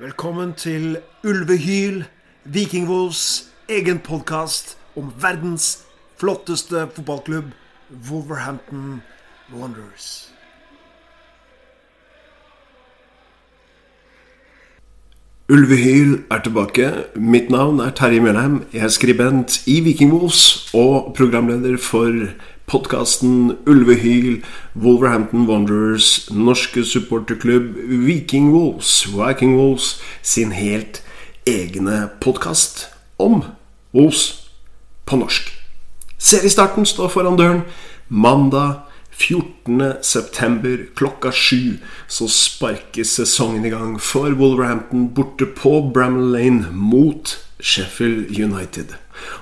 Velkommen til Ulvehyl, Vikingvolds egen podkast om verdens flotteste fotballklubb, Wolverhampton Wanderers. Ulvehyl er tilbake. Mitt navn er Terje Mjølheim. Jeg er skribent i Vikingwolves og programleder for podkasten Ulvehyl, Wolverhampton Wanderers, norske supporterklubb Viking Wolves, Viking Wolves sin helt egne podkast om Wolves på norsk. Seriestarten står foran døren. Mandag 14.9. klokka sju så sparkes sesongen i gang for Wolverhampton borte på Bramall Lane mot Sheffield United.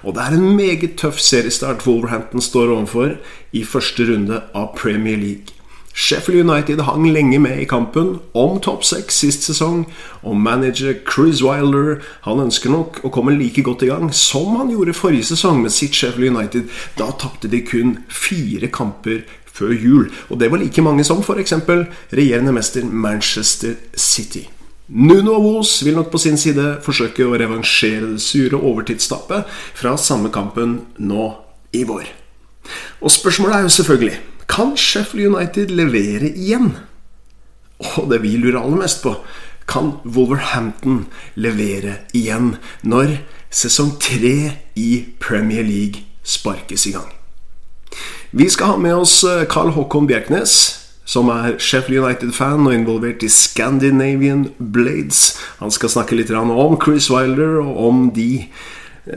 Og det er en meget tøff seriestart Wolverhampton står overfor i første runde av Premier League. Sheffield United hang lenge med i kampen om topp seks sist sesong, og manager Chris Wilder han ønsker nok å komme like godt i gang som han gjorde forrige sesong med sitt Sheffield United. Da tapte de kun fire kamper før jul, og det var like mange som f.eks. regjerende mester Manchester City. Nuno Avos vil nok på sin side forsøke å revansjere det sure overtidstappet fra samme kampen nå i vår. Og spørsmålet er jo selvfølgelig kan Sheffield United levere igjen? Og det vi lurer aller mest på, kan Wolverhampton levere igjen når sesong tre i Premier League sparkes i gang? Vi skal ha med oss Carl Håkon Bjerknes, som er Sheffield United-fan og involvert i Scandinavian Blades. Han skal snakke litt om Chris Wilder og om de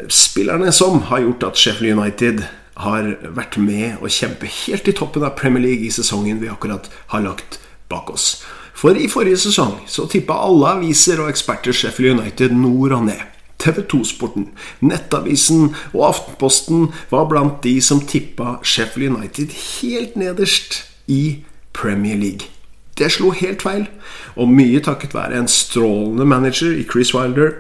spillerne som har gjort at Sheffield United har vært med å kjempe helt i toppen av Premier League i sesongen vi akkurat har lagt bak oss. For i forrige sesong så tippa alle aviser og eksperter Sheffield United nord og ned. TV 2-sporten, Nettavisen og Aftenposten var blant de som tippa Sheffield United helt nederst i Premier League. Det slo helt feil, og mye takket være en strålende manager i Chris Wilder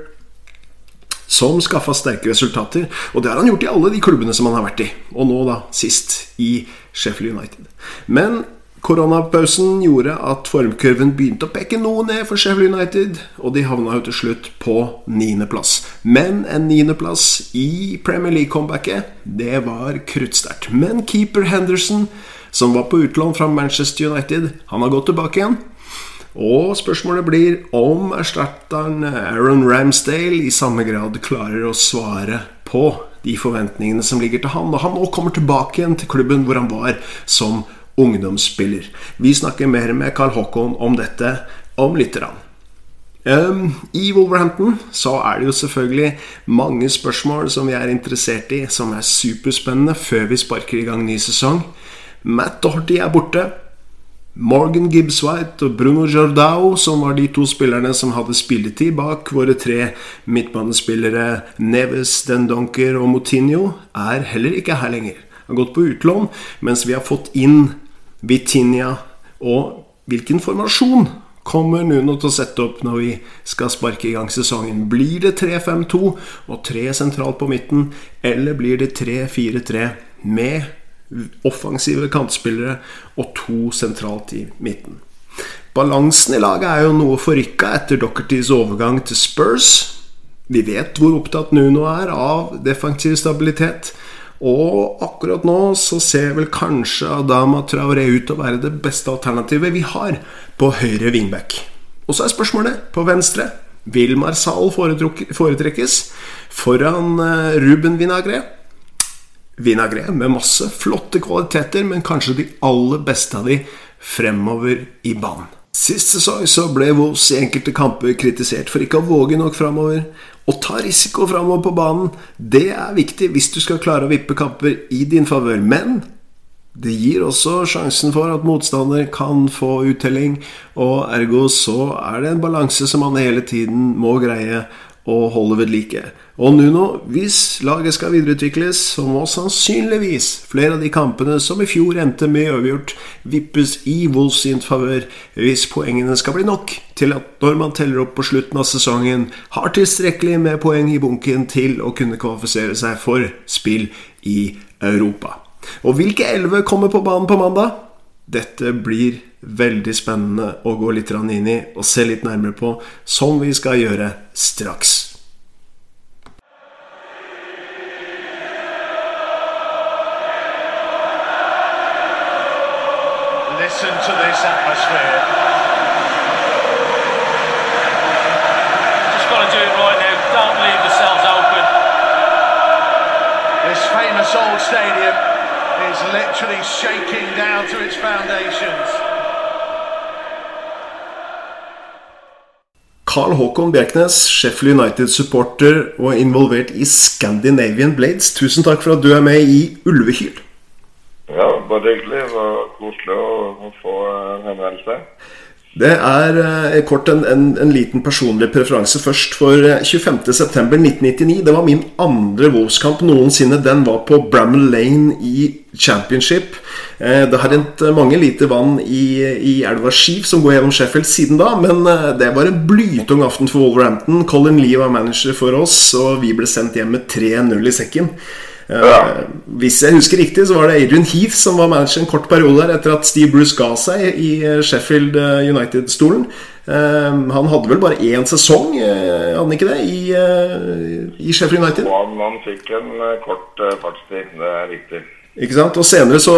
som skaffa sterke resultater. Og det har han gjort i alle de klubbene som han har vært i. Og nå, da, sist i Sheffield United. Men koronapausen gjorde at formkurven begynte å peke noe ned for Sheffield United, og de havna jo til slutt på niendeplass. Men en niendeplass i Premier League-comebacket, det var kruttsterkt. Men keeper Henderson, som var på utlån fra Manchester United, han har gått tilbake igjen. Og spørsmålet blir om erstatteren Aaron Ramsdale i samme grad klarer å svare på de forventningene som ligger til han, når han nå kommer tilbake igjen til klubben hvor han var som ungdomsspiller. Vi snakker mer med Carl Håkon om dette om litt. Um, I Wolverhampton så er det jo selvfølgelig mange spørsmål som vi er interessert i, som er superspennende før vi sparker i gang ny sesong. Matt Doherty er borte. Morgan Gibbs-White og Bruno Jordao, som var de to spillerne som hadde spilletid bak våre tre midtbanespillere Neves, Dendonker og Moutinho, er heller ikke her lenger. Har gått på utlån, mens vi har fått inn Vitinia. Og hvilken formasjon kommer Nuno til å sette opp når vi skal sparke i gang sesongen? Blir det 3-5-2 og tre sentralt på midten, eller blir det 3-4-3 med offensive kantspillere og to sentralt i midten. Balansen i laget er jo noe forrykka etter Dockertys overgang til Spurs. Vi vet hvor opptatt Nuno er av defensiv stabilitet. Og akkurat nå så ser vel kanskje Adama Traoré ut til å være det beste alternativet vi har på høyre wingback. Og så er spørsmålet på venstre. Vil Marsal foretrekkes foran eh, Ruben Vinagre? Vinagre med masse flotte kvaliteter, men kanskje de aller beste av de fremover i banen. Sist sesong så ble Wolves i enkelte kamper kritisert for ikke å våge nok framover. Å ta risiko framover på banen, det er viktig hvis du skal klare å vippe kamper i din favør. Men det gir også sjansen for at motstander kan få uttelling, og ergo så er det en balanse som man hele tiden må greie å holde ved like. Og Nuno, hvis laget skal videreutvikles, så må sannsynligvis flere av de kampene som i fjor endte med uavgjort, vippes i Wolves sin favør hvis poengene skal bli nok til at når man teller opp på slutten av sesongen, har tilstrekkelig med poeng i bunken til å kunne kvalifisere seg for spill i Europa. Og hvilke elleve kommer på banen på mandag? Dette blir veldig spennende å gå litt inn i og se litt nærmere på, som vi skal gjøre straks. Listen to this atmosphere. Just got do it right now. Don't leave yourselves open. This famous old stadium is literally shaking down to its foundations. Carl Håkon Bjerknes, Sheffield United-supporter og involvert i Scandinavian Blades. Tusen takk for at du er med i Ulvekyl. Ja, bare hyggelig. Det var koselig å, få en henvendelse. Det er eh, kort en, en, en liten personlig preferanse først. For eh, 25.9.1999, det var min andre Wolves-kamp noensinne. Den var på Bramall Lane i Championship. Eh, det har rent mange liter vann i, i elva Skiv som går gjennom Sheffield siden da, men eh, det var en blytung aften for Wolverhampton. Colin Lee var manager for oss, og vi ble sendt hjem med 3-0 i sekken. Eh, Ja. Hvis jeg husker riktig, så var det Adrian Heath som var manager en kort periode der etter at Steve Bruce ga seg i eh, Sheffield eh, United-stolen. Han hadde vel bare én sesong, hadde han ikke det, i, i Sheffield United? Og han, han fikk en kort fartstid, det er riktig. Ikke sant? Og senere så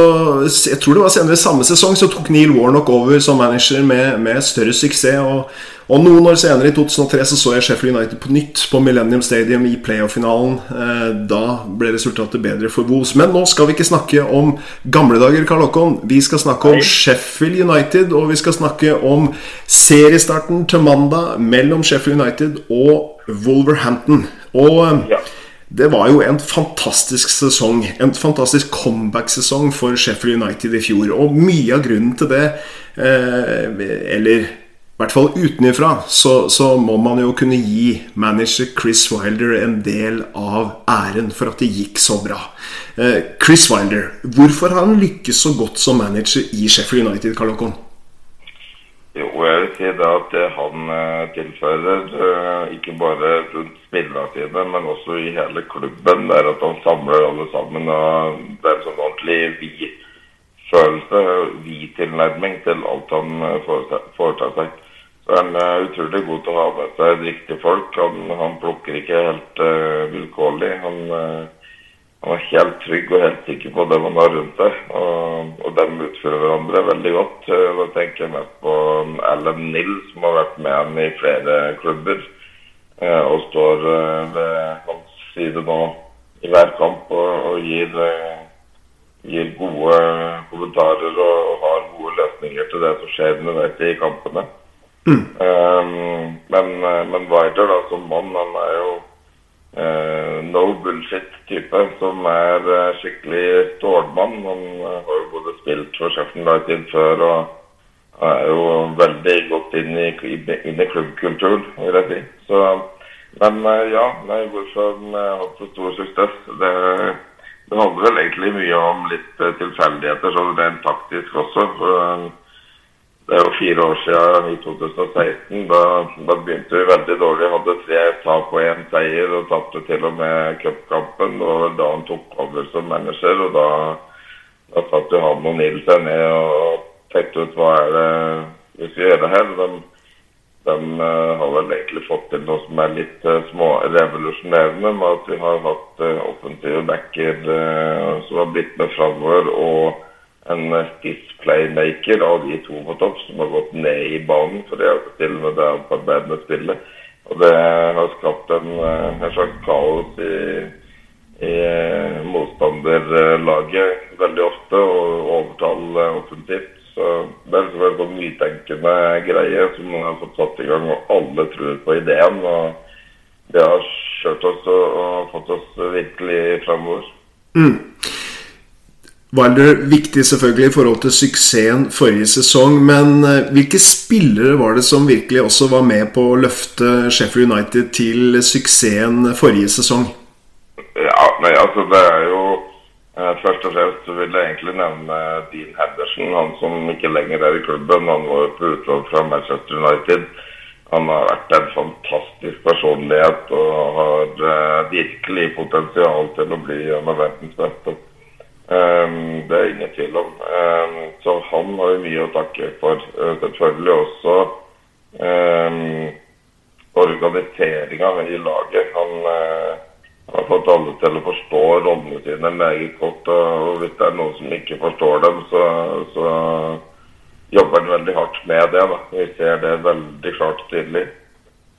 Jeg tror det var senere samme sesong så tok Neil Warnock over som manager med, med større suksess. Og, og noen år senere, i 2003, så så jeg Sheffield United på nytt på Millennium Stadium i playoff-finalen. Eh, da ble resultatet bedre for Wolves. Men nå skal vi ikke snakke om gamle dager, Karl Håkon. Vi skal snakke om Hei. Sheffield United, og vi skal snakke om seriestarten til mandag mellom Sheffield United og Wolverhampton. Og eh, Ja. Det var jo en fantastisk sesong. En fantastisk comeback-sesong for Sheffield United i fjor. Og mye av grunnen til det, eh, eller i hvert fall utenifra, så, så må man jo kunne gi manager Chris Wilder en del av æren for at det gikk så bra. Eh, Chris Wilder, hvorfor har han lykkes så godt som manager i Sheffield United, Karl Håkon? Jo, jeg vil si det at han eh, tilfører, eh, ikke bare rundt spillerne sine, men også i hele klubben, det er at han samler alle sammen. og Det er en sånn ordentlig vi-følelse, vi-tilnærming til alt han eh, foretar seg. Så han er utrolig god til å ha med seg riktige folk. Han, han plukker ikke helt uh, vilkårlig. Han, eh, han er helt trygg og helt sikker på det man har rundt seg. Og, og de utfører hverandre veldig godt. Eh, Da tenker jeg mest på Ellen Alan Nill, som har vært med ham i flere klubber. eh, Og står eh, ved hans side nå i hver kamp og, og gir, gir gode kommentarer og, og har gode løsninger til det som skjer underveis i kampene. Um, men, men Wilder da, som mann, han er jo no bullshit-type som er eh, skikkelig stålmann. Han eh, har jo både spilt for Sheffield før og er jo veldig godt inn i, inn i klubbkulturen, vil jeg si. Så, men eh, ja, nei, hvorfor han har så stor suksess, det, det handler vel egentlig mye om litt eh, tilfeldigheter, sånn rent taktisk også. For, eh, det er jo fire år siden, i 2016. Da, da begynte vi veldig dårlig. Hadde tre tap og én seier og tapte til og med cupkampen. Og da han tok over som manager. og Da, da satt jo han og Nils seg ned og tenkte ut hva er det vi skal gjøre her. De, de eh, har vel egentlig fått til noe som er litt uh, smårevolusjonerende, med at vi har hatt eh, offensive backer eh, som har blitt med framover. og en eh, spiss playmaker av de to på topp som har gått ned i banen for det å til med det arbeidende spillet. Og det har skapt en, eh, en slags kaos i, i eh, motstanderlaget veldig ofte, og overtall offensivt. Så det er en sånn nytenkende greie som man har fått satt i gang, og alle tror på ideen. og det har kjørt oss og, og fått oss virkelig framover. Wilder viktig selvfølgelig i forhold til suksessen forrige sesong, men eh, hvilke spillere var det som virkelig også var med på å løfte Sheffield United til suksessen forrige sesong? Ja, nei, altså det er jo eh, Først og fremst vil jeg egentlig nevne Dean Henderson, han som ikke lenger er i klubben. Han var på utlån fra Manchester United. Han har vært en fantastisk personlighet og har eh, virkelig potensial til å bli en av verdens beste. Um, det er ingen tvil om. Um, så han har jo mye å takke for. Uh, selvfølgelig også um, organiseringa i laget. Han uh, har fått alle til å forstå rollene sine meget godt. Og hvis det er noen som ikke forstår dem, så, så jobber han veldig hardt med det. da. Vi ser det veldig klart tydelig.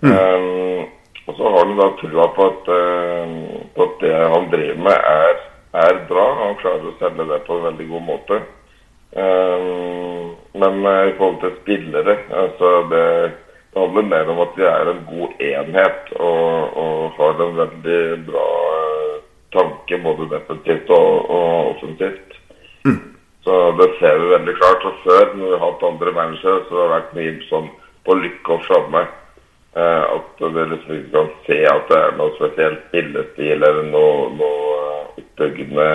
Mm. Og så har han da trua på at, uh, på at det han driver med, er, er, bra. Han klarer å selge det på en veldig god måte. Um, men uh, i forhold til spillere altså det det handler mer om at de er en god enhet og, og har en veldig bra uh, tanke både defensivt og, og offensivt. Mm. Så det ser vi veldig klart. Og før, når vi har hatt andre managere, så har det vært mye sånn på lykke og framme. At vi liksom ikke kan se at det er noe spesielt spillestil eller noe, noe oppbyggende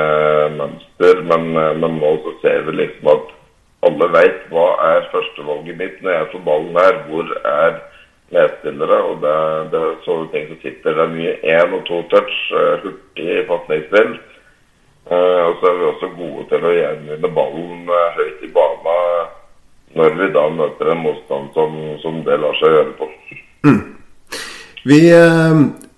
mønster. Men, men nå så ser vi liksom at alle veit hva er førstevalget mitt når jeg får ballen her. Hvor er medspillere? Og det, det er sånne ting som sitter. Det er mye én og to touch, uh, hurtig fatningsspill. Uh, og så er vi også gode til å gjenvinne ballen høyt i bana når vi da møter en motstand som, som det lar seg gjøre på. Mm. Vi,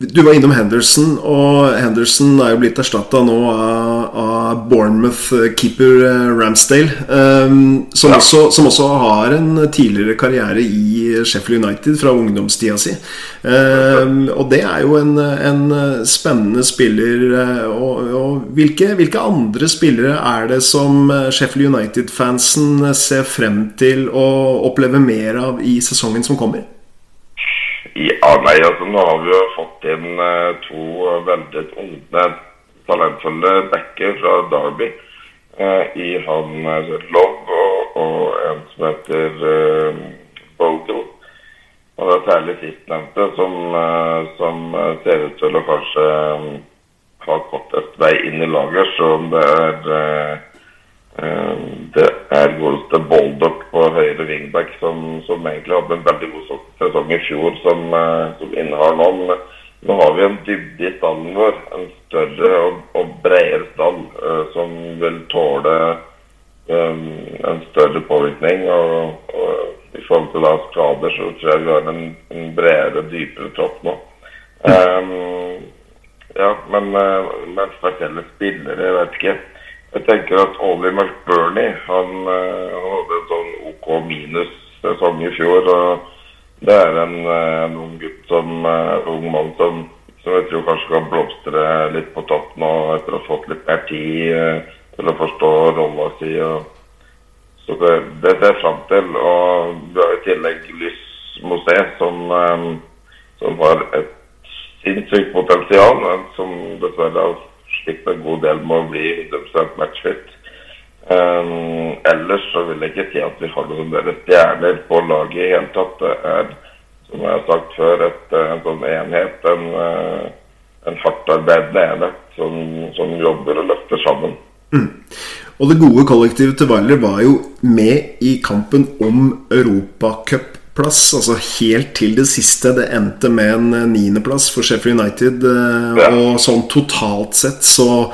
du var innom Henderson, og Henderson er jo blitt erstatta nå av, av Bournemouth-keeper eh, Ramsdale. Um, som, ja. også, som, også, har en tidligere karriere i Sheffield United fra ungdomstida si. Um, og det er jo en, en spennende spiller. Eh, og, og hvilke, hvilke, andre spillere er det som Sheffield United-fansen ser frem til å oppleve mer av i sesongen som kommer? Ja, nei, altså Nå har vi jo fått inn eh, to veldig unge, talentfulle backer fra Derby. Eh, I han uh, Love og, og, en som heter eh, Bogle. Og det er særlig sistnevnte som, som ser ut til å kanskje ha kortest vei inn i laget. Så det er det er godeste Boldock på høyre wingback, som, som, egentlig hadde en veldig god sesong i fjor, som, eh, som innehar nå. Men nå har vi en dybde i stallen vår, en større og, og bredere stall, uh, som vil tåle um, en større påvirkning. Og, og i forhold til da skader, så tror jeg vi har en, en bredere, dypere tropp nå. Um, ja, men, men spesielle spillere, jeg vet ikke. Jeg tenker at Ollie McBurney han, eh, han, hadde en sånn OK minus-sesong i fjor. og Det er en, eh, en ung gutt som en ung mann som, som, jeg tror kanskje kan blomstre litt på topp nå etter å ha fått litt mer tid til å forstå rolla si. Og, så det, det ser jeg fram til. Og vi har i tillegg Lys Mosé, som, som har et sinnssykt potensial, som dessverre har slitt en god del med å bli 100 matchfit. Um, ellers så vil jeg ikke si at vi har noen stjerner på laget i hele tatt. Det er, som jeg har sagt før, et, en sånn enhet. En, eh, en hardtarbeidende enhet som, som, jobber og løfter sammen. Mm. Og det gode kollektivet til Weiler var jo med i kampen om Europacup plass, altså helt til det siste. Det endte med en eh, niendeplass for Sheffield United. Eh, ja. Og sånn totalt sett så,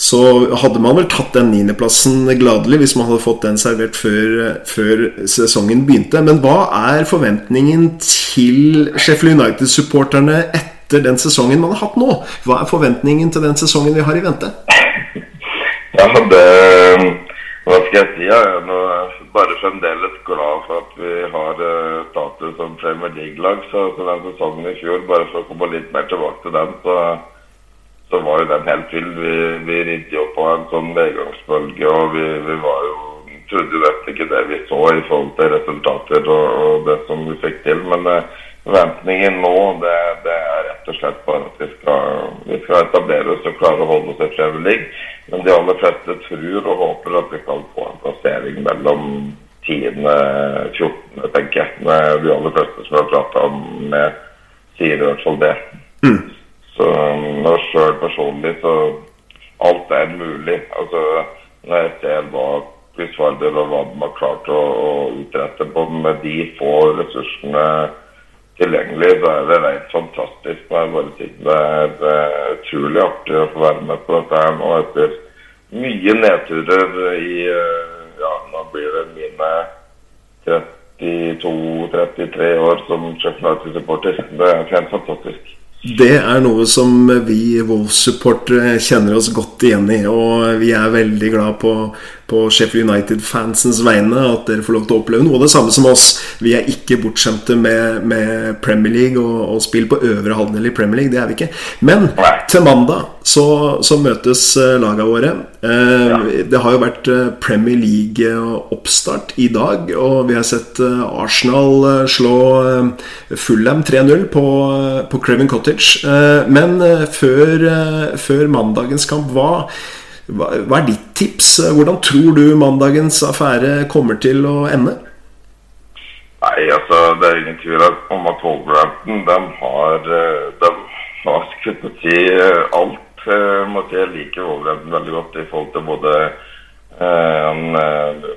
så, hadde man vel tatt den niendeplassen gladelig hvis man hadde fått den servert før, før, sesongen begynte. Men hva er forventningen til Sheffield United-supporterne etter den sesongen man har hatt nå? Hva er forventningen til den sesongen vi har i vente? Ja, det Hva skal jeg si? Ja? Nå bare fremdeles glad for at vi har uh, status som Premier League-lag. Så, så, den sesongen i fjor, bare for å komme litt mer tilbake til den, så, så var jo den helt vill. Vi, vi ridde jo på en sånn nedgangsbølge, og vi, vi var jo trodde jo nesten ikke det vi så i forhold til resultater og, og det som vi fikk til. Men uh, forventningen nå det, det, er rett og slett bare at vi skal, vi skal etablere oss og klare å holde oss i Premier League. Men de aller fleste tror og håper at vi kan få en plassering mellom 10. og 14., tenker jeg. Med de aller fleste som jeg har prata med, sier i hvert fall det. Mm. Så når sjøl personlig så alt er mulig. Altså når jeg ser hva Quizfarder og hva de har klart å, å utrette på med de få ressursene tilgjengelig, Da er det rent fantastisk. Jeg bare sier det er utrolig artig å få være med på dette her nå etter mye nedturer i eh, Ja, nå blir det mine 32-33 år som Sheffield United-supporter. Det er helt fantastisk. Det er noe som vi Wolf-supportere kjenner oss godt igjen i. Og vi er veldig glad på, på Sheffield United-fansens vegne at dere får lov til å oppleve noe av det samme som oss. Vi er ikke bortskjemte med, med Premier League og, og spill på øvre halvdel i Premier League. Det er vi ikke. Men til mandag så, så møtes eh, laga våre. Eh, det har jo vært eh, Premier League-oppstart i dag, og vi har sett Arsenal slå Fulham 3-0 på, på Creven Cottage. Eh, men før, før mandagens kamp, hva, hva, hva er ditt tips? Hvordan tror du mandagens affære kommer til å ende? Nei, altså, det er ingen tvil om at Wolverhampton de har, eh, de har jeg si, eh, alt. eh, Måtte jeg liker Wolverhampton veldig godt i forhold til både eh, han eh,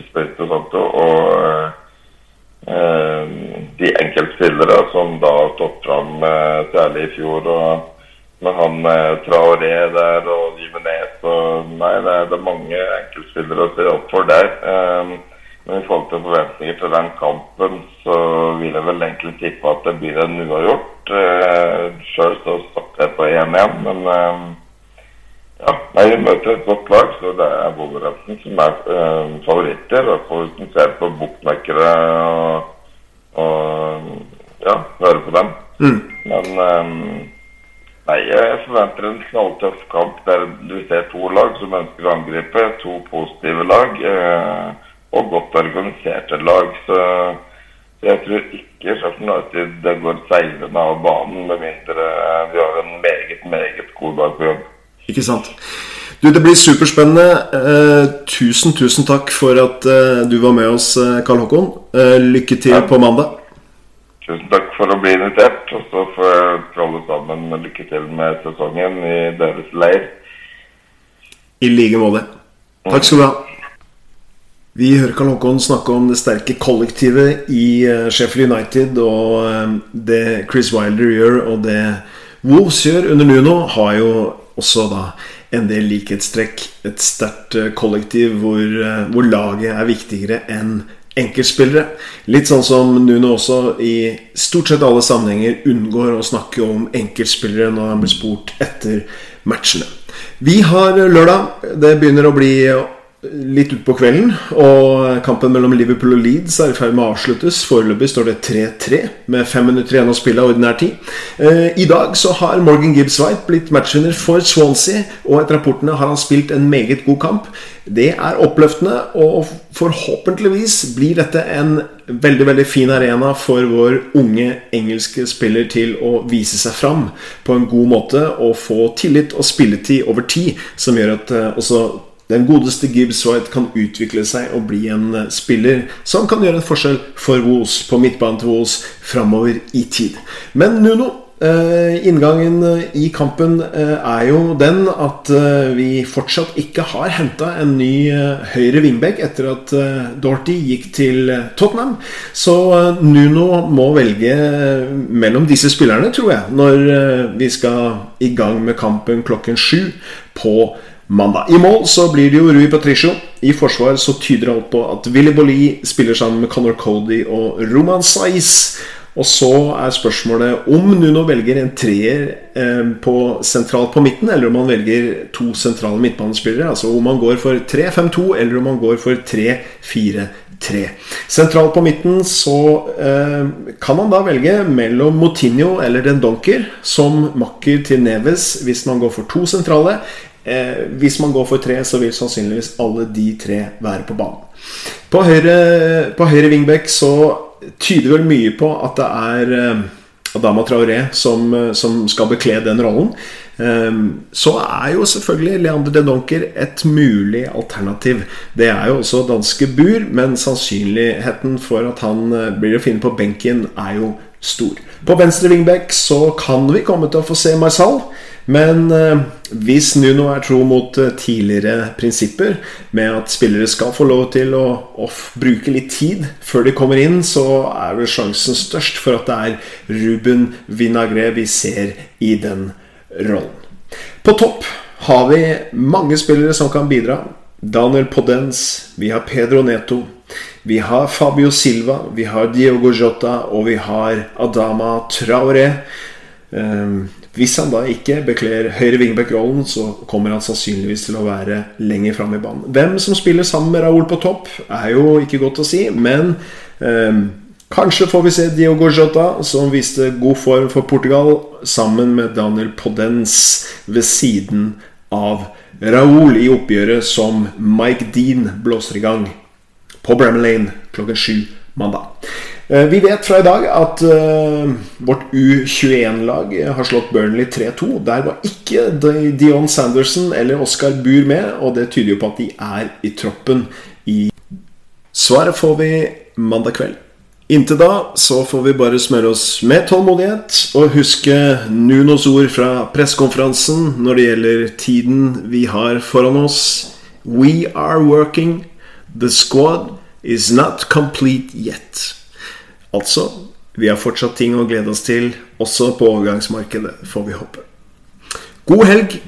Espirito Santo og eh, eh, de enkeltspillere som da har stått fram eh, særlig i fjor. og med han eh, Traoré der og Og Nei, det er, det er mange enkeltspillere å se opp for der. Eh, men i forhold til forventninger til den kampen, så vil jeg vel egentlig tippe at det blir en uavgjort. Eh, Sjøl så satte jeg på 1-1, men eh, ja, nei, vi møter et godt lag, så det er Wolverhampton som er eh, favoritter. Og man ser på bokmekkere og, og ja, hører på dem. Men eh, nei, jeg forventer en knalltøff kamp der du ser to lag som ønsker å angripe. To positive lag eh, og godt organiserte lag. Så jeg tror ikke Sheffield United det går seilende av banen, med mindre vi har en meget, meget god dag på jobb. Ikke sant? Du, Det blir superspennende. Eh, tusen, tusen takk for at eh, du var med oss, eh, Karl Håkon. Eh, lykke til på mandag. Tusen takk for å bli invitert, og så får jeg for alle sammen lykke til med sesongen i deres leir. I like måte. Takk skal du ha. Vi hører Karl Håkon snakke om det sterke kollektivet i eh, Sheffield United. Og eh, det Chris Wilder gjør, og det Wolves gjør under Nuno, har jo også da en del likhetstrekk. Et sterkt eh, kollektiv hvor, hvor laget er viktigere enn enkeltspillere. Litt sånn som Nuno også i stort sett alle sammenhenger unngår å snakke om enkeltspillere når han blir spurt etter matchene. Vi har lørdag. Det begynner å bli litt utpå kvelden, og kampen mellom Liverpool og Leeds er i ferd med å avsluttes. Foreløpig står det 3-3 med fem minutter igjen å spille av ordinær tid. Eh, I dag så har Morgan Gibbs White blitt matchvinner for Swansea, og etter rapportene har han spilt en meget god kamp. Det er oppløftende, og forhåpentligvis blir dette en veldig veldig fin arena for vår unge engelske spiller til å vise seg fram på en god måte og få tillit og spilletid over tid, som gjør at eh, også den godeste Gibbs White kan utvikle seg og bli en eh, spiller som kan gjøre en forskjell for Wolves på midtbanen til Wolves framover i tid. Men Nuno, eh, inngangen i kampen eh, er jo den at vi fortsatt ikke har henta en ny høyre wingback etter at Dorty gikk til Tottenham. Så Nuno må velge mellom disse spillerne, tror jeg, når vi skal i gang med kampen klokken sju på mandag. I mål så blir det jo Rui Patricio. I forsvar så tyder alt på at Willy Bolli spiller sammen med Conor Cody og Roman Saiz. Og så er spørsmålet om Nuno velger en treer eh, på sentralt på midten, eller om han velger to sentrale midtbanespillere. Altså om han går for 3-5-2, eller om han går for 3-4-3. Sentralt på midten så eh, kan han da velge mellom Motinho eller Den Donker som makker til Neves hvis man går for to sentrale, Eh, hvis man går for tre, så vil sannsynligvis alle de tre være på banen. På høyre, på høyre wingback så tyder vel mye på at det er eh, Adama Traoré som, som skal bekle den rollen. Eh, så er jo selvfølgelig Leander de Donker et mulig alternativ. Det er jo også danske bur, men sannsynligheten for at han eh, blir å finne på benken, er jo stor. På venstre wingback så kan vi komme til å få se Marsal. Men eh, hvis Nuno er tro mot eh, tidligere prinsipper, med at spillere skal få lov til å, å, bruke litt tid før de kommer inn, så er vel sjansen størst for at det er Ruben Vinagre vi ser i den rollen. På topp har vi mange spillere som kan bidra. Daniel Podens, vi har Pedro Neto, vi har Fabio Silva, vi har Diogo Jota, og vi har Adama Traoré. Um, hvis han da ikke bekler høyre wingback-rollen, så kommer han sannsynligvis til å være lenger fram i banen. Hvem som spiller sammen med Raúl på topp, er jo ikke godt å si, men eh, kanskje får vi se Diogo Jota, som viste god form for Portugal, sammen med Daniel Podens ved siden av Raúl i oppgjøret som Mike Dean blåser i gang på Bramall Lane klokken sju mandag. Eh, vi vet fra i dag at uh, vårt U21-lag har slått Burnley 3-2. Der var ikke Dion Sanderson eller Oscar Buhr med, og det tyder jo på at de er i troppen i Svaret får vi mandag kveld. Inntil da så får vi bare smøre oss med tålmodighet og huske Nunos ord fra pressekonferansen når det gjelder tiden vi har foran oss. We are working. The squad is not complete yet. Altså, vi har fortsatt ting å glede oss til, også på overgangsmarkedet, får vi håpe. God helg!